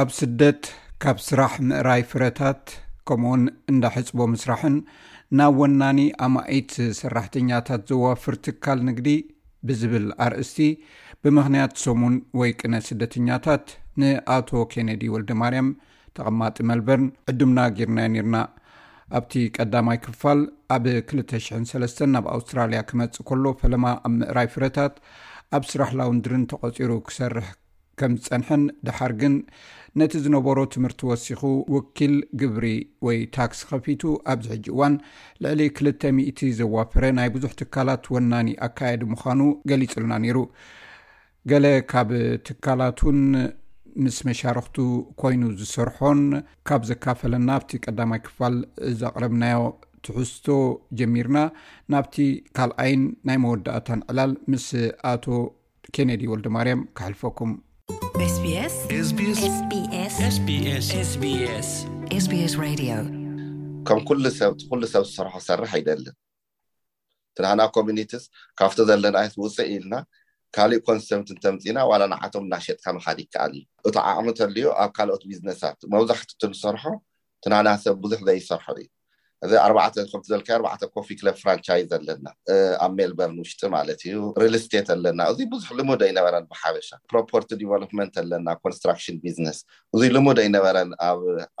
ኣብ ስደት ካብ ስራሕ ምእራይ ፍረታት ከምኡ ውን እንዳ ሕፅቦ ምስራሕን ናብ ወናኒ ኣማኢት ሰራሕተኛታት ዘዋፍር ትካል ንግዲ ብዝብል ኣርእስቲ ብምክንያት ሰሙን ወይ ቅነ ስደተኛታት ንኣቶ ኬነዲ ወልደማርያም ተቐማጢ መልበርን ዕዱምና ጊርናዮ ኒርና። ኣብቲ ቀዳማይ ክፋል ኣብ 2003 ናብ ኣውስትራልያ ክመጽእ ከሎ ፈለማ ኣብ ምእራይ ፍረታት ኣብ ስራሕ ላውንድርን ተቖጺሩ ክሰርሕ ከም ዝጸንሐን ድሓር ግን ነቲ ዝነበሮ ትምህርቲ ወሲኹ ወኪል ግብሪ ወይ ታክሲ ከፊቱ ኣብዚ ሕጂ እዋን ልዕሊ 200 ዘዋፈረ ናይ ብዙሕ ትካላት ወናኒ ኣካየዲ ምዃኑ ገሊጹልና ነይሩ። ገለ ካብ ትካላቱን ምስ መሻርኽቱ ኮይኑ ዝሰርሖን ካብ ዘካፈለና ኣብቲ ቀዳማይ ክፋል ዘቕረብናዮ ትሕዝቶ ጀሚርና ናብቲ ካልኣይን ናይ መወዳእታን ዕላል ምስ ኣቶ ኬነዲ ወልደ ማርያም ክሕልፈኩም ከም ኩሉ ሰብ እቲ ኩሉ ሰብ ዝሰርሖ ክሰርሕ ኣይደልን እቲ ናህና ኮሚኒትስ ካብቲ ዘለናዮስ ውፅእ ኢልና ካሊእ ኮንሰምት እንተምፂእና ዋላ ንዓቶም እናሸጥካ ምኻድ ይከኣል እዩ። እቲ ዓቕሚ ተልዩ ኣብ ካልኦት ቢዝነሳት መብዛሕቱ እቲ ንሰርሖ እቲ ናህና ሰብ ብዙሕ ዘይሰርሖ እዩ። እዚ ኣርባዕተ ከምቲ ዝበልካዮ ኣርባዕተ ኮፊ ክለብ ፍራንቻይዝ ኣለና ኣብ ሜልበርን ውሽጢ ማለት እዩ። ሪል ስቴት ኣለና እዙይ ብዙሕ ልሙድ ኣይነበረን ብሓበሻ ፕሮፖርቲ ዲቨሎፕመንት ኣለና ኮንስትራክሽን ቢዝነስ እዙይ ልሙድ ኣይነበረን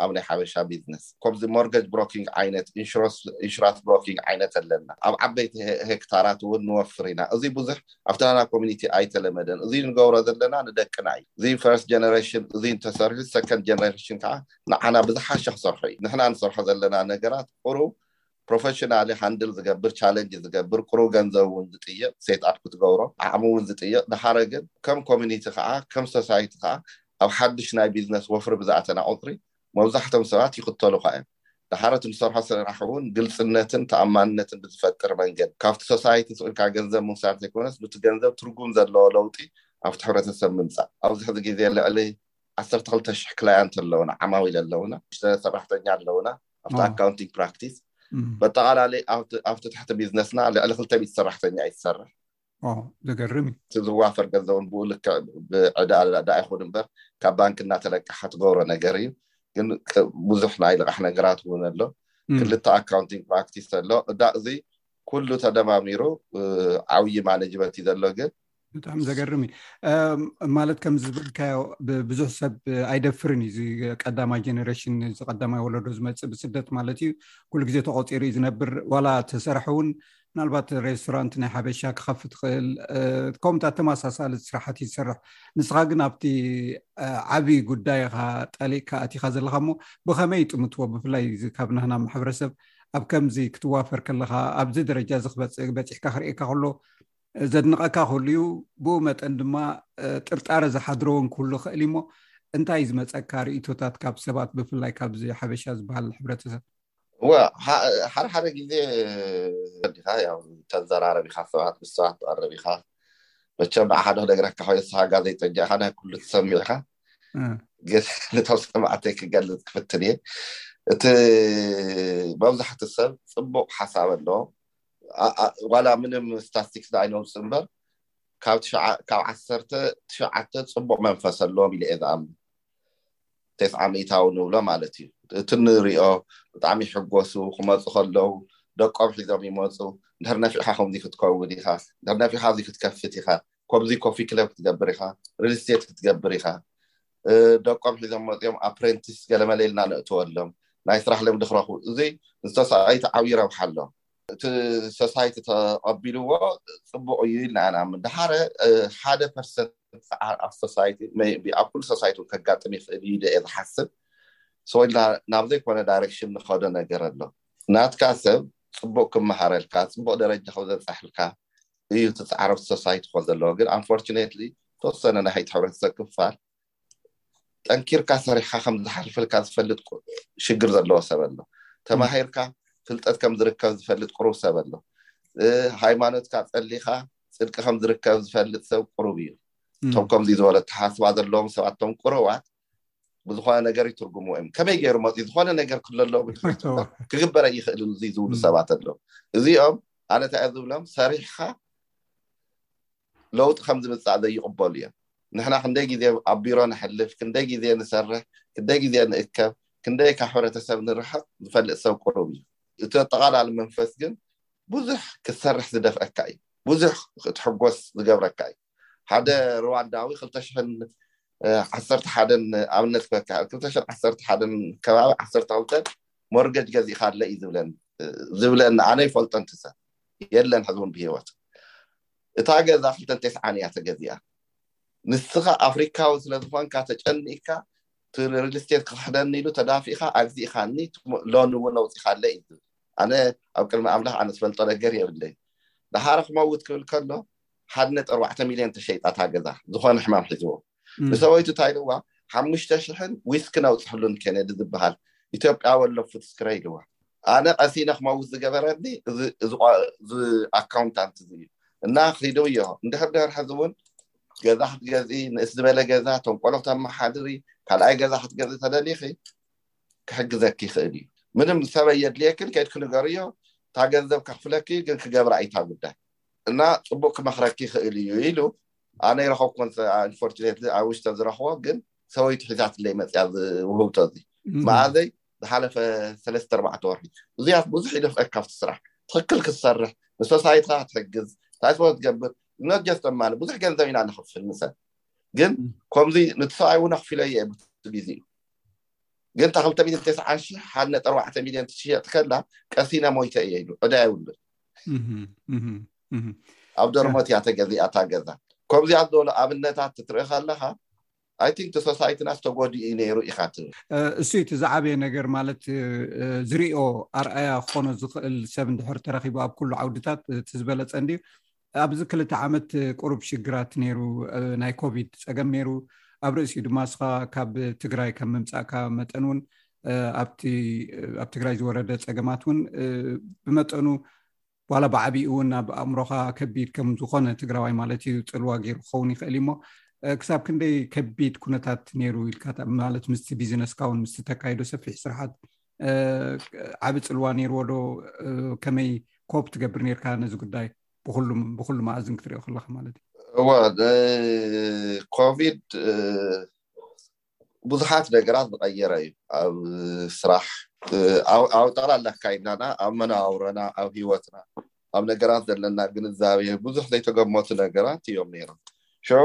ኣብ ናይ ሓበሻ ቢዝነስ ኮዚ ሞርገጅ ብሮኪንግ ዓይነት ኢንሹራንስ ብሮኪንግ ዓይነት ኣለና ኣብ ዓበይቲ ሄክታራት እውን ንወፍር ኢና እዙይ ብዙሕ ኣብተናና ኮሚኒቲ ኣይተለመደን እዙይ ንገብሮ ዘለና ንደቅና እዩ እዚ ፈርስት ጀነሬሽን እዙይ እንተሰርሑ ሰከንድ ጀነሬሽን ከዓ ንዓና ብዝሓሸ ክሰርሑ እዩ ንሕና ንሰርሖ ዘለና ነገራት ቁሩብ ፕሮፈሽናሊ ሃንድል ዝገብር ቻለንጅ ዝገብር ቁሩብ ገንዘብ ውን ዝጥይቅ ሴትኣፕ ክትገብሮ ዓቅሚ ውን ዝጥይቅ ድሓረ ግን ከም ኮሚኒቲ ከኣ ከም ሶሳይቲ ከኣ ኣብ ሓዱሽ ናይ ቢዝነስ ወፍሪ ብዝኣተና ቁጽሪ መብዛሕቶም ሰባት ይኽተሉኻ እዮም ድሓረ እቲ ንሰርሖ ስራሕ ውን ግልጽነትን ተኣማንነትን ብዝፈጥር መንገዲ ካብቲ ሶሳይቲ ስቅልካ ገንዘብ ምውሳድ ዘይኮነስ ኑቲ ገንዘብ ትርጉም ዘለዎ ለውጢ ኣብቲ ሕብረተሰብ ምምጻእ ኣብዚ ሕዚ ግዜ ልዕሊ ዓሰርተ ክልተ ሽሕ ክላያንት ኣለውና ዓማዊል ኣለውና ሽዱሽተ ሰራሕተኛ ኣለውና ኣብቲ ኣካውንቲንግ ፕራክቲስ በጠቓላለ ኣብቲ ትሕቲ ቢዝነስና ልዕሊ ክልተ ሚት ሰራሕተኛ እዩ ዝሰርሕ ዘገርም እቲ ዝዋፈር ገንዘብን ብኡ ልክዕ ብዕዳ ዳ ኣይኹን እምበር ካብ ባንኪ እናተለቅሓ ትገብሮ ነገር እዩ ግን ብዙሕ ናይ ልቓሕ ነገራት እውን ኣሎ ክልተ ኣካውንቲንግ ፕራክቲስ ኣሎ እዳ እዚ ኩሉ ተደማሚሩ ዓብዪ ማነጅመንት እዩ ዘሎ ግን ብጣዕሚ ዘገርም እዩ ማለት ከም ዝበልካዮ ብዙሕ ሰብ ኣይደፍርን እዩ ቀዳማይ ጀነሬሽን እዚ ቀዳማይ ወለዶ ዝመፅእ ብስደት ማለት እዩ ኩሉ ግዜ ተቆፂሩ እዩ ዝነብር ዋላ ተሰራሐ እውን ምናልባት ሬስቶራንት ናይ ሓበሻ ክኸፍት ትኽእል ከምኡታት ተመሳሳሊ ስራሕት እዩ ዝሰርሕ ንስኻ ግን ኣብቲ ዓብዪ ጉዳይኻ ጠሊቅካ ኣቲኻ ዘለካ እሞ ብኸመይ ይጥምትዎ ብፍላይ ካብ ናህና ማሕበረሰብ ኣብ ከምዚ ክትዋፈር ከለካ ኣብዚ ደረጃ እዚ ክበፅእ በፂሕካ ክርእካ ከሎ ዘድንቐካ ክህሉ ዩ ብኡ መጠን ድማ ጥርጣረ ዝሓድረውን ክህሉ ክእል እሞ እንታይ እዩ ዝመፀካ ርእቶታት ካብ ሰባት ብፍላይ ካብዚ ሓበሻ ዝበሃል ሕብረተሰብ ሓደ ሓደ ግዜ ዲካ ተዘራረብ ኢካ ሰባት ምስ ሰባት ትቐርብ ኢካ መቸም ንሓደ ክነግረካ ኮይኑ ንስካ ጋዜጠኛ ኢካ ናይ ኩሉ ትሰምዕ ኢካ ግን ንቶም ሰማዕተይ ክገልፅ ክፍትን እየ እቲ መብዛሕትኡ ሰብ ፅቡቅ ሓሳብ ኣለዎ ዋላ ምንም ስታስቲክስ ኣይነውፅእ እምበር ካብ ካብ ዓሰርተ ትሽዓተ ፅቡቅ መንፈስ ኣለዎም ኢለ እየ ዝኣምን ተስዓ ሚእታዊ ንብሎ ማለት እዩ እቲ ንሪኦ ብጣዕሚ ይሕጎሱ ክመፁ ከለው ደቆም ሒዞም ይመፁ እንድሕር ነፊዕካ ከምዚ ክትከውን ኢኻ እንድሕር ነፊዕካ እዚ ክትከፍት ኢኻ ከምዚ ኮፊ ክለብ ክትገብር ኢኻ ሪል ስቴት ክትገብር ኢኻ ደቆም ሒዞም መፅኦም ኣፕሬንቲስ ገለመለ ኢልና ነእትወሎም ናይ ስራሕ ልምዲ ክረኽቡ እዚ ንሶሳይቲ ዓብዪ ረብሓ ኣሎ እቲ ሶሳይቲ ተቐቢልዎ ፅቡቅ እዩ ኢልና ኢና ንኣምን ድሓረ ሓደ ፐርሰንት ሰዓር ኣብ ሶሳይቲ ቢ ኣብ ኩሉ ሶሳይቲ እውን ከጋጥም ይኽእል እዩ ኢለ እየ ዝሓስብ ሰወኢልና ናብ ዘይኮነ ዳይሬክሽን ንኸዶ ነገር ኣሎ ናትካ ሰብ ፅቡቅ ክመሃረልካ ፅቡቅ ደረጃ ከብዘብፀሐልካ እዩ እቲ ፃዕራም ሶሳይቲ ኮ ዘለዎ ግን ኣንፎርችነትሊ ተወሰነ ናይ ሓይቲ ሕብረተሰብ ክፋል ጠንኪርካ ሰሪሕካ ከም ዝሓልፈልካ ዝፈልጥ ሽግር ዘለዎ ሰብ ኣሎ ተማሂርካ ፍልጠት ከም ዝርከብ ዝፈልጥ ቅሩብ ሰብ ኣሎ ሃይማኖትካ ፀሊካ ፅድቂ ከም ዝርከብ ዝፈልጥ ሰብ ቅሩብ እዩ እቶም ከምዚ ዝበለ ተሓስባ ዘለዎም ሰባትቶም ቅሩባት ብዝኾነ ነገር ይትርጉሙ እዮም ከመይ ገይሩ መፅ ዝኾነ ነገር ክለሎ ክግበረ ይኽእል እዚ ዝብሉ ሰባት ኣለዉ እዚኦም ኣነ እንታይ እየ ዝብሎም ሰሪሕካ ለውጢ ከም ዝምፃእ ዘይቕበሉ እዮም ንሕና ክንደይ ግዜ ኣብ ቢሮ ንሕልፍ ክንደይ ግዜ ንሰርሕ ክንደይ ግዜ ንእከብ ክንደይ ካብ ሕብረተሰብ ንርሕቕ ዝፈልጥ ሰብ ቅሩብ እዩ እቲ ኣጠቓላሊ መንፈስ ግን ብዙሕ ክትሰርሕ ዝደፍአካ እዩ ብዙሕ ክትሕጎስ ዝገብረካ እዩ ሓደ ርዋንዳዊ ክልተ ሽሕን ዓሰርተ ሓደን ኣብነት ክበካ ክልተ ሽሕን ዓሰርተ ሓደን ከባቢ ዓሰርተ ክልተን ሞርገጅ ገዚእካ ኣለ እዩ ዝብለን ዝብለን ኣነ ይፈልጦ እንትሰ የለን ሕዚ እውን ብሂወት እታ ገዛ ክልተን ቴስዓን እያ ተገዚኣ ንስኻ ኣፍሪካዊ ስለ ዝኾንካ ተጨኒእካ ሪል ስቴት ክኽሕደኒ ኢሉ ተዳፊእካ ኣግዚእካኒ ሎን እውን ኣውፂኻለ እዩ ዝብል ኣነ ኣብ ቅድሚ ኣምላኽ ኣነ ዝፈልጦ ነገር የብለይ ድሓር ክመውት ክብል ከሎ ሓደ ነጥቢ ኣርባዕተ ሚልዮን ተሸይጣ እታ ገዛ ዝኾነ ሕማም ሒዝዎ ንሰበይቱ እንታይ ኢልዋ ሓሙሽተ ሽሕን ዊስክን ኣውፅሕሉን ኬነዲ ዝበሃል ኢትዮጵያዊ ኣሎ ፉትስክረ ኢልዋ ኣነ ቀሲነ ክመውት ዝገበረኒ እዚ ኣካውንታንት እዚ እዩ እና ኪዱ እዮ እንድሕር ድሕር ሕዚ እውን ገዛ ክትገዚ ንእስ ዝበለ ገዛ እቶም ቆሎ ተመሓድሪ ካልኣይ ገዛ ክትገዚ ተደሊኺ ክሕግዘኪ ይኽእል እዩ ምንም ሰበ የድልየክን ከይድ ክንገርዮ እታ ገንዘብ ከክፍለኪ ግን ክገብራ እዩ እታ ጉዳይ እና ፅቡቅ ክመክረኪ ይክእል እዩ ኢሉ ኣነ ይረከብኮን ንፎርትኔት ኣብ ውሽተ ዝረክቦ ግን ሰበይቱ ሒዛትለይ መፅያ ዝውህብቶ እዚ መኣዘይ ዝሓለፈ ሰለስተ ኣርባዕተ ወርሒ እዚያት ብዙሕ ይደፍቀ ካብቲ ስራሕ ትክክል ክትሰርሕ ንሶሳይትካ ክትሕግዝ ታይስቦ ትገብር ነጀስተማለ ብዙሕ ገንዘብ ኢና ንክፍል ንሰብ ግን ከምዚ ንቲ ሰብኣይ እውን ኣክፊለ እየ ብቲ ግዜ ግን እታ ክልተ ሚሊዮን ተስዓን ሽሕ ሓደ ነጥቢ ኣርባዕተ ሚሊዮን ትሽየጥ ከላ ቀሲነ ሞይተ እየ ኢሉ ዕዳ የብሉን ኣብ ደርሞት እያ ተገዚኣ እታ ገዛ ከምዚኣ ዝበሉ ኣብነታት ትርኢ ከለካ ኣይ ቲንክ ሶሳይትናስ ተጎዲኡ ነይሩ ኢካ ትብል እሱ እቲ ዝዓበየ ነገር ማለት ዝርኦ ኣርኣያ ክኾኖ ዝኽእል ሰብ እንድሕር ተረኪቡ ኣብ ኩሉ ዓውድታት እቲ ዝበለፀ እንድዩ ኣብዚ ክልተ ዓመት ቁሩብ ሽግራት ነይሩ ናይ ኮቪድ ፀገም ነይሩ ኣብ ርእሲኡ ድማ እስኻ ካብ ትግራይ ከም ምምፃእካ መጠን እውን ኣብ ትግራይ ዝወረደ ፀገማት እውን ብመጠኑ ዋላ ብዓብኡ እውን ኣብ ኣእምሮካ ከቢድ ከም ዝኮነ ትግራዋይ ማለት እዩ ፅልዋ ገይሩ ክኸውን ይኽእል እዩሞ ክሳብ ክንደይ ከቢድ ኩነታት ነይሩ ኢልካ ማለት ምስ ቢዝነስካ እውን ምስ ተካይዶ ሰፊሕ ስራሓት ዓብ ፅልዋ ነይርዎ ዶ ከመይ ኮብ ትገብር ነርካ ነዚ ጉዳይ ብኩሉ መኣዝን ክትሪኦ ከለካ ማለት እዩ ዋ ኮቪድ ብዙሓት ነገራት ዝቀየረ እዩ ኣብ ስራሕ ኣብ ጠቅላላ ካይናና ኣብ መነባብሮና ኣብ ሂወትና ኣብ ነገራት ዘለና ግንዛቤ ብዙሕ ዘይተገመቱ ነገራት እዮም ነይሮም ሽዑ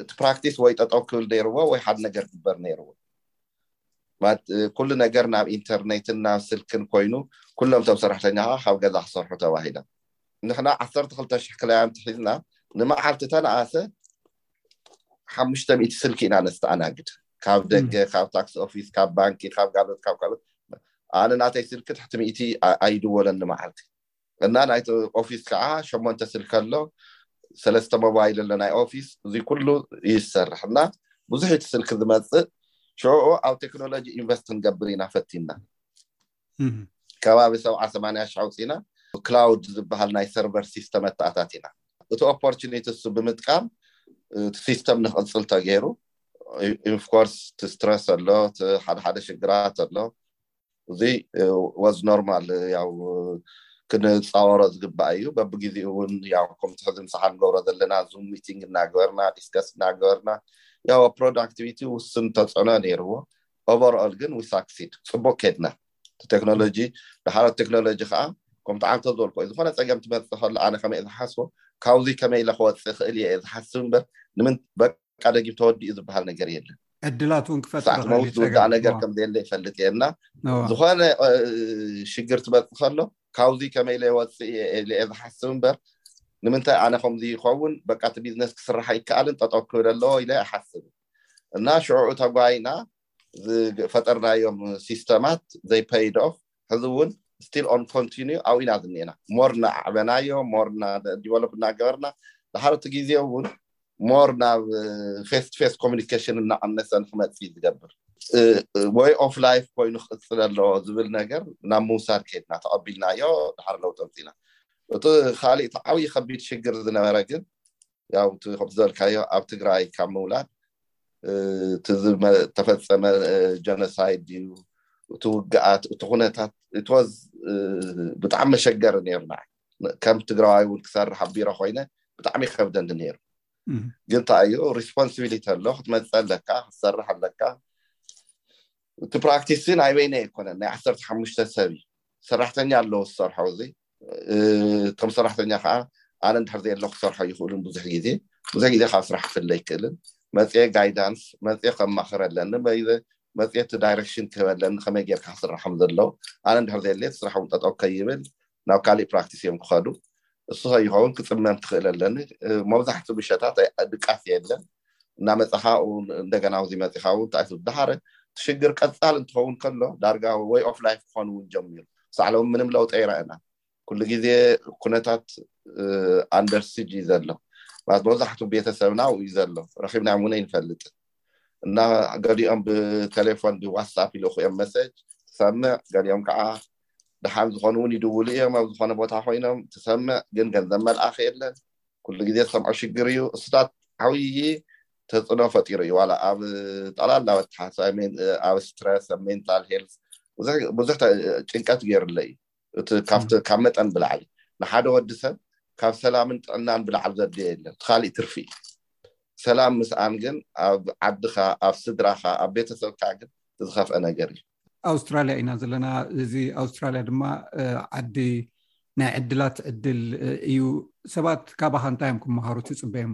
እቲ ፕራክቲስ ወይ ጠጠው ክብል ነይርዎ ወይ ሓደ ነገር ክግበር ነይርዎ ኩሉ ነገር ናብ ኢንተርኔትን ናብ ስልክን ኮይኑ ኩሎም እቶም ሰራሕተኛ ከዓ ካብ ገዛ ክሰርሑ ተባሂሎም ንሕና ዓሰርተ ክልተ ሽሕ ክላያንት ሒዝና ንመዓልቲ ተነኣሰ ሓሙሽተ ሚእቲ ስልኪ ኢና ነስተኣናግድ ካብ ደገ ካብ ታክሲ ኦፊስ ካብ ባንኪ ካብ ጋሎት ካብ ካልኦት ኣነ ናተይ ስልኪ ትሕቲ ሚእቲ ኣይድወለን ንመዓልቲ እና ናይቲ ኦፊስ ከዓ ሸሞንተ ስልኪ ኣሎ ሰለስተ ሞባይል ኣሎ ናይ ኦፊስ እዚ ኩሉ እዩ ዝሰርሕ እና ብዙሕ እቲ ስልኪ ዝመፅእ ሽዑኡ ኣብ ቴክኖሎጂ ኢንቨስት ክንገብር ኢና ፈቲና ከባቢ ሰብዓ ሰማንያ ሽሕ ኣውፂና ክላውድ ዝበሃል ናይ ሰርቨር ሲስተም ኣተኣታት ኢና እቲ ኦፖርቹኒቲ እሱ ብምጥቃም እቲ ሲስተም ንክቕፅል ተገይሩ ኢንፍኮርስ ትስትረስ ኣሎ ሓደ ሓደ ሽግራት ኣሎ እዚ ወዝ ኖርማል ያው ክንፃወሮ ዝግባእ እዩ በብግዜኡ እውን ያው ከምቲ ሕዚ ምሳሓ ንገብሮ ዘለና ዙም ሚቲንግ እናገበርና ዲስከስ እናገበርና ያው ፕሮዳክቲቪቲ ውስን ተፅዕኖ ነይርዎ ኦቨርኦል ግን ዊሳክሲድ ፅቡቅ ከድና ቴክኖሎጂ ድሓረ ቴክኖሎጂ ከዓ ከምቲ ዓንተ ዝበልኮ እዩ ዝኮነ ፀገም ትመፅእ ከሎ ኣነ ከመይ እየ ዝሓስቦ ካብዙይ ከመይ ኢለ ክወፅእ ይኽእል እየ ዝሓስብ እምበር ንምን በቃ ደጊም ተወዲኡ ዝበሃል ነገር የለን ዕድላት እውን ክፈጥር ክሳዕ መውት ዝውዳእ ነገር ከም ዘየለ ይፈልጥ እየ እና ዝኾነ ሽግር ትመፅ ከሎ ካብዚ ከመይ ኢለ ወፅእ እየ ዝሓስብ እምበር ንምንታይ ኣነ ከምዚ ይኸውን በቃ እቲ ቢዝነስ ክስራሕ ኣይከኣልን ጠጠው ክብል ኣለዎ ኢለ ኣይሓስብ እና ሽዕኡ ተጓይና ዝፈጠርናዮም ሲስተማት ዘይፐይድ ኦፍ ሕዚ እውን ስቲል ኦን ኮንቲኒ ኣብኡ ኢና ዝኒኤና ሞር ናዕበናዮ ሞር ዲቨሎፕ እናገበርና ድሓር እቲ ግዜ እውን ሞር ናብ ፌስ ፌስ ኮሚኒኬሽን እናቐነሰ ንክመፅ ዝገብር ወይ ኦፍ ላይፍ ኮይኑ ክቕፅል ኣለዎ ዝብል ነገር ናብ ምውሳድ ከድና ተቐቢልናዮ ድሓር ለውጢ ኣምፅና እቲ ካሊእ እቲ ዓብዪ ከቢድ ሽግር ዝነበረ ግን ያው እቲ ከምቲ ዝበልካዮ ኣብ ትግራይ ካብ ምውላድ እቲ ዝተፈፀመ ጀኖሳይድ እዩ እቲ ውግኣት እቲ ኩነታት እትወዝ ብጣዕሚ መሸገሪ ነይሩ ንዓይ ከም ትግራዋይ እውን ክሰርሕ ኣብ ቢሮ ኮይነ ብጣዕሚ ይከብደኒ ነይሩ ግን እንታይ እዩ ሪስፖንሲቢሊቲ ኣሎ ክትመፅእ ኣለካ ክትሰርሕ ኣለካ እቲ ፕራክቲስ እዚ ናይ በይነይ ኣይኮነን ናይ ዓሰርተ ሓሙሽተ ሰብ እዩ ሰራሕተኛ ኣለዎ ዝሰርሖ እዚ እቶም ሰራሕተኛ ከዓ ኣነ እንድሕር ዘየለ ክሰርሖ ይኽእሉን ብዙሕ ግዜ ብዙሕ ግዜ ካብ ስራሕ ክፍለ ይክእልን መፅኤ ጋይዳንስ መፅኤ ከማኽረ ኣለኒ መፅኤ እቲ ዳይሬክሽን ክህበ ኣለኒ ከመይ ጌርካ ክስራሖም ዘለዉ ኣነ እንድሕር ዘየለ እቲ ስራሕ እውን ጠጠው ከይብል ናብ ካሊእ ፕራክቲስ እዮም ክኸዱ እሱ ከይኸውን ክፅመም ትኽእል ኣለኒ መብዛሕቱ ምሸታት ድቃስ የለን እናመፀኻ እንደገና ውዚ መፅኻ እውን ታይሱ ድሃረ ትሽግር ቀፃል እንትኸውን ከሎ ዳርጋ ወይ ኦፍ ላይፍ ክኾን እውን ጀሚሩ ሳዕለዊ ምንም ለውጠ ይረአና ኩሉ ግዜ ኩነታት ኣንደር ስጅ እዩ ዘሎ ማለት መብዛሕቱ ቤተሰብና እዩ ዘሎ ረኪብና እውን ይንፈልጥ እና ገሊኦም ብቴሌፎን ብዋትስኣፕ ይልእኹ እዮም መሰጅ ትሰምዕ ገሊኦም ከዓ ድሓን ዝኾኑ እውን ይድውሉ እዮም ኣብ ዝኾነ ቦታ ኮይኖም ትሰምዕ ግን ገንዘብ መልኣኽ የለን ኩሉ ግዜ ዝሰምዖ ሽግር እዩ እሱታት ዓብዪ ተፅዕኖ ፈጢሩ እዩ ዋላ ኣብ ጠላላ ወተሓሳብ ኣብ ስትረስ ኣብ ሜንታል ሄልት ብዙሕ ጭንቀት ገይሩለ እዩ እቲ ካብቲ ካብ መጠን ብላዕሊ ንሓደ ወዲ ሰብ ካብ ሰላምን ጥዕናን ብላዕሊ ዘድልዮ የለን ካሊእ ትርፊ እዩ ሰላም ምስኣን ግን ኣብ ዓድኻ ኣብ ስድራኻ ኣብ ቤተሰብካ ግን ዝኸፍአ ነገር እዩ ኣውስትራልያ ኢና ዘለና እዚ ኣውስትራልያ ድማ ዓዲ ናይ ዕድላት ዕድል እዩ ሰባት ካባካ እንታይ እዮም ክምሃሩ ትፅበዮም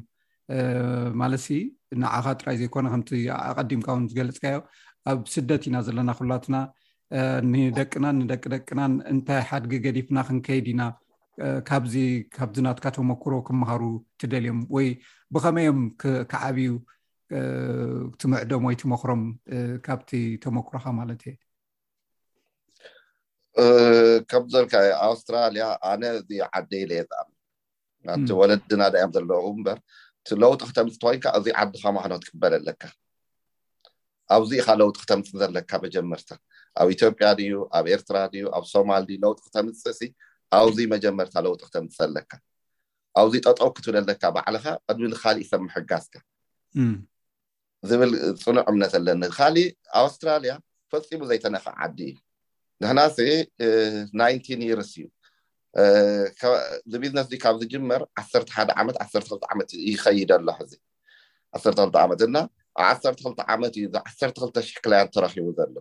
ማለት ሲ ንዓካ ጥራይ ዘይኮነ ከምቲ ኣቀዲምካ እውን ዝገለፅካዮ ኣብ ስደት ኢና ዘለና ኩላትና ንደቅናን ንደቂ ደቅናን እንታይ ሓድጊ ገዲፍና ክንከይድ ኢና ካብዚ ካብዚ ናትካ ተመክሮ ክምሃሩ ትደልዮም ወይ ብከመይ እዮም ክዓብዩ ትምዕዶም ወይ ትመክሮም ካብቲ ተመክሮካ ማለት እየ ከም ዘልካ ኣውስትራልያ ኣነ እዚ ዓደይ ለየ ዝኣምን ናቲ ወለድና ዳ እዮም ዘለዉ እምበር እቲ ለውጢ ክተምፅ ተኮይንካ እዚ ዓድካ ማህኖ ትቅበል ኣለካ ኣብዚ ኢካ ለውጢ ክተምፅ ዘለካ መጀመርታ ኣብ ኢትዮጵያ ድዩ ኣብ ኤርትራ ድዩ ኣብ ሶማል ድዩ ለውጢ ክተምፅእ ኣብዚ መጀመርታ ለውጢ ክተምፅእ ኣለካ ኣብዚ ጠጠው ክትብል ኣለካ ባዕልኻ ቅድሚ ንካሊእ ሰብ ምሕጋዝካ ዝብል ፅኑዕ እምነት ኣለኒ ካሊእ ኣውስትራልያ ፈፂሙ ዘይተነክዐ ዓዲ እዩ ንሕና ሲ ናይንቲን ይርስ እዩ ዝቢዝነስ እዚ ካብ ዝጅመር ዓሰርተ ሓደ ዓመት ዓሰርተ ክልተ ዓመት ይኸይድ ኣሎ ሕዚ ዓሰርተ ክልተ ዓመት እና ኣብ ዓሰርተ ክልተ ዓመት እዩ እዚ ዓሰርተ ክልተ ሽሕ ክላያን ተረኪቡ ዘሎ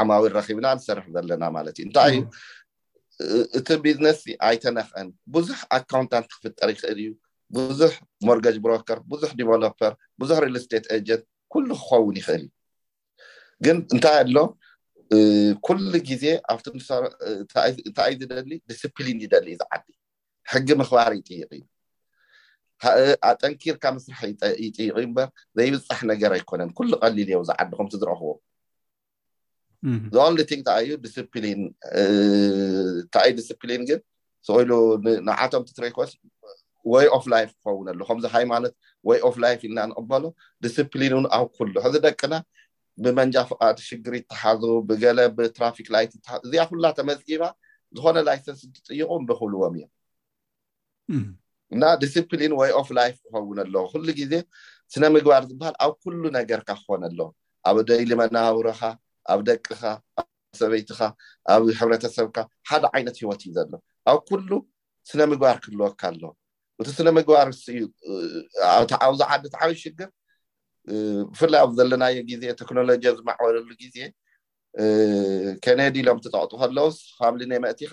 ዓማዊል ረኪብና ንሰርሕ ዘለና ማለት እዩ እንታይ እዩ እቲ ቢዝነስ ኣይተነክዐን ብዙሕ ኣካውንታንት ክፍጠር ይኽእል እዩ ብዙሕ ሞርገጅ ብሮከር ብዙሕ ዲቨሎፐር ብዙሕ ሪል ስቴት ኤጀንት ኩሉ ክኸውን ይኽእል እዩ ግን እንታይ ኣሎ ኩሉ ግዜ ኣብቲ እንታይ ዝደሊ ዲስፕሊን ይደሊ እዚ ዓዲ ሕጊ ምኽባር ይጥይቕ እዩ ኣጠንኪርካ ምስራሕ ይጥይቕ እዩ እምበር ዘይብፃሕ ነገር ኣይኮነን ኩሉ ቀሊል እየው ዝዓድኹም ትዝረኽዎ the only thing እንታይ እዩ ዲስፕሊን እንታይ እዩ ዲስፕሊን ግን ስኢሉ ንዓቶም ትትረይኮስ ወይ ኦፍ ላይፍ ክኸውን ኣሎ ከምዚ ሃይማኖት ወይ ኦፍ ላይፍ ኢልና ንቕበሎ ዲስፕሊን እውን ኣብ ኩሉ ሕዚ ደቅና ብመንጃ ፍቃድ ሽግር ይተሓዙ ብገለ ብትራፊክ ላይት ይተሓዙ እዚኣ ኩላ ተመዝጊባ ዝኾነ ላይሰንስ እንትጥይቁ እምቢ ክብልዎም እዮም እና ዲስፕሊን ወይ ኦፍ ላይፍ ክኸውን ኣለዎ ኩሉ ግዜ ስነ ምግባር ዝበሃል ኣብ ኩሉ ነገርካ ክኾነ ኣለዎ ኣብ ደይሊ መነባብሮኻ ኣብ ደቅኻ ኣብ ሰበይትኻ ኣብ ሕብረተሰብካ ሓደ ዓይነት ሂወት እዩ ዘሎ ኣብ ኩሉ ስነ ምግባር ክህልወካ ኣለዎ እቲ ስነ ምግባር እዩ ኣብዚ ዓዲ እቲ ዓብይ ሽግር ብፍላይ ኣብ ዘለናዮ ግዜ ቴክኖሎጂ ዝማዕበለሉ ግዜ ከነዲ ኢሎም ትጠቕጡ ከለውስ ፋምሊ ናይ መእቲኻ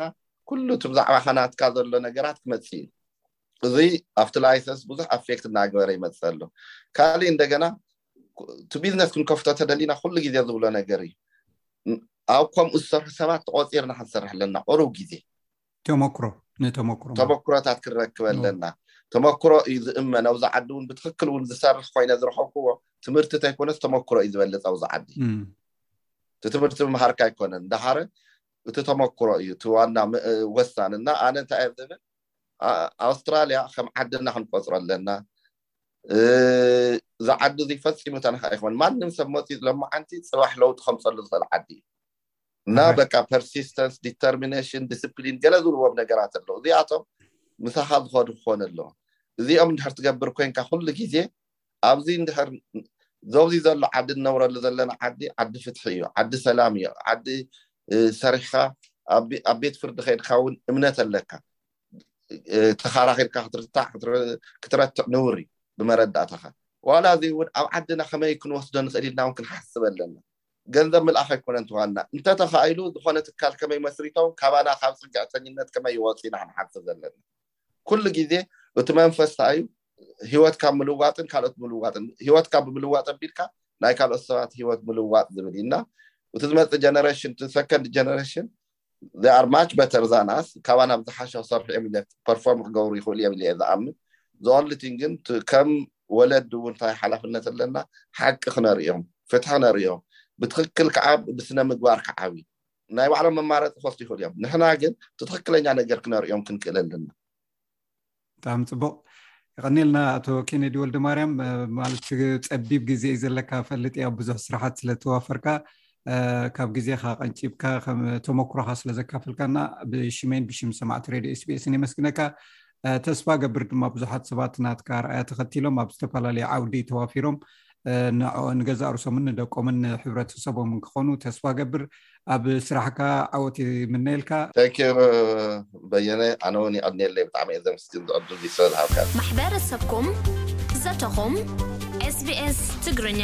ኩሉ እቲ ብዛዕባኻ ናትካ ዘሎ ነገራት ክመፅእ እዩ እዚ ኣብቲ ላይሰንስ ብዙሕ ኣፌክት እናገበረ ይመፅእ ኣሎ ካሊእ እንደገና እቲ ቢዝነስ ክንከፍቶ ተደሊና ኩሉ ግዜ ዝብሎ ነገር እዩ ኣብ ከምኡ ዝሰርሑ ሰባት ተቆፂርና ክንሰርሕ ኣለና ቁሩብ ግዜ ተመክሮ ንተመክሮ ተመክሮታት ክንረክበ ኣለና ተመክሮ እዩ ዝእመን ኣብዚ ዓዲ እውን ብትክክል እውን ዝሰርሕ ኮይነ ዝረኸብክዎ ትምህርቲ እንተይኮነስ ተመክሮ እዩ ዝበልፅ ኣብዚ ዓዲ እቲ ትምህርቲ ምምሃርካ ኣይኮነን ዳሓረ እቲ ተመክሮ እዩ እቲ ዋና ወሳኒ እና ኣነ እንታይ እየ ዝብል ኣውስትራልያ ከም ዓድና ክንቆፅሮ ኣለና እዚ ዓዲ እዚ ፈፂሙ ተነካ ኣይኮን ማንም ሰብ መፅኡ ለማዓንቲ ፅባሕ ለውጢ ከምፀሉ ዝኽእል ዓዲ እዩ እና Alright. በቃ ፐርሲስተንስ ዲተርሚኔሽን ዲስፕሊን ገለ ዝብልዎም ነገራት ኣለዉ እዚኣቶም ምሳኻ ዝኸዱ ክኾኑ ኣለዎ እዚኦም እንድሕር ትገብር ኮንካ ኩሉ ግዜ ኣብዚ እንድሕር ዞብዚ ዘሎ ዓዲ እነብረሉ ዘለና ዓዲ ዓዲ ፍትሒ እዩ ዓዲ ሰላም እዩ ዓዲ እ፣ ሰሪሕካ ኣብ ቤ- ኣብ ቤት ፍርዲ ከይድካ እውን እምነት ኣለካ እ፣ ተኻራኺርካ ክትርታዕ ክትር- ክትረትዕ ንውር እዩ ብመረዳእታኻ ዋላ እዚ እውን ኣብ ዓድና ከመይ ክንወስዶ ንኽእል ኢልና እውን ክንሓስብ ኣለና ገንዘብ ምልኣኽ ኣይኮነን እቲ ዋና። እንተ ተኻኢሉ ዝኾነ ትካል ከመይ መስሪቶም ካባና ካብ ጽግዕተኝነት ከመይ ይወጹ ኢና ክንሓስብ ዘለና። ኩሉ ግዜ እቲ መንፈስ እንታይ እዩ ህይወት ካብ ምልዋጥን ካልኦት ብምልዋጥን ህይወት ካብ ብምልዋጥ ኣቢልካ ናይ ካልኦት ሰባት ህይወት ምልዋጥ ዝብል እዩ እና እቲ ዝመጽእ ጀነረሽን እቲ ሰከንድ ጀነረሽን they are much better than us ካባና ብዝሓሸ ክሰርሑ እዮም ፐርፎርም ክገብሩ ይኽእሉ እዮም ኢለ ዝኣምን ዘኦንሊቲን ግን ከም ወለዲ እውን እንታይ ሓላፍነት ኣለና ሓቂ ክነርእዮም ፍትሒ ክነርእዮም ብትክክል ከዓ ብስነ ምግባር ክዓብዩ ናይ ባዕሎም መማረፂ ክወስዱ ይኽእሉ እዮም ንሕና ግን እቲ ትክክለኛ ነገር ክነርእዮም ክንክእል ኣለና ብጣዕሚ ፅቡቅ ይቀኒልና ኣቶ ኬነዲ ወልደ ማርያም ማለት ፀቢብ ግዜ እዩ ዘለካ ፈልጥ እያ ብዙሕ ስራሓት ስለተዋፈርካ ካብ ግዜካ ቀንጭብካ ከም ተመክሮካ ስለዘካፈልካና ብሽመይን ብሽም ሰማዕቲ ሬድዮ ኤስቢኤስን የመስግነካ ተስፋ ገብር ድማ ብዙሓት ሰባት ናትካ ርኣያ ተኸቲሎም ኣብ ዝተፈላለዩ ዓውዲ ተዋፊሮም ንገዛእ ርሶምን ንደቆምን ንሕብረተሰቦምን ክኾኑ ተስፋ ገብር ኣብ ስራሕካ ዓወት ይምነየልካ። Thank you በየነ ኣነ ውን የቀንየለይ ብጣዕሚ እየ ዘምስግን እዚ ዕድል እዚ ስለ ዝሃብካኒ። ማሕበረሰብኩም ዘተኹም SBS ትግርኛ።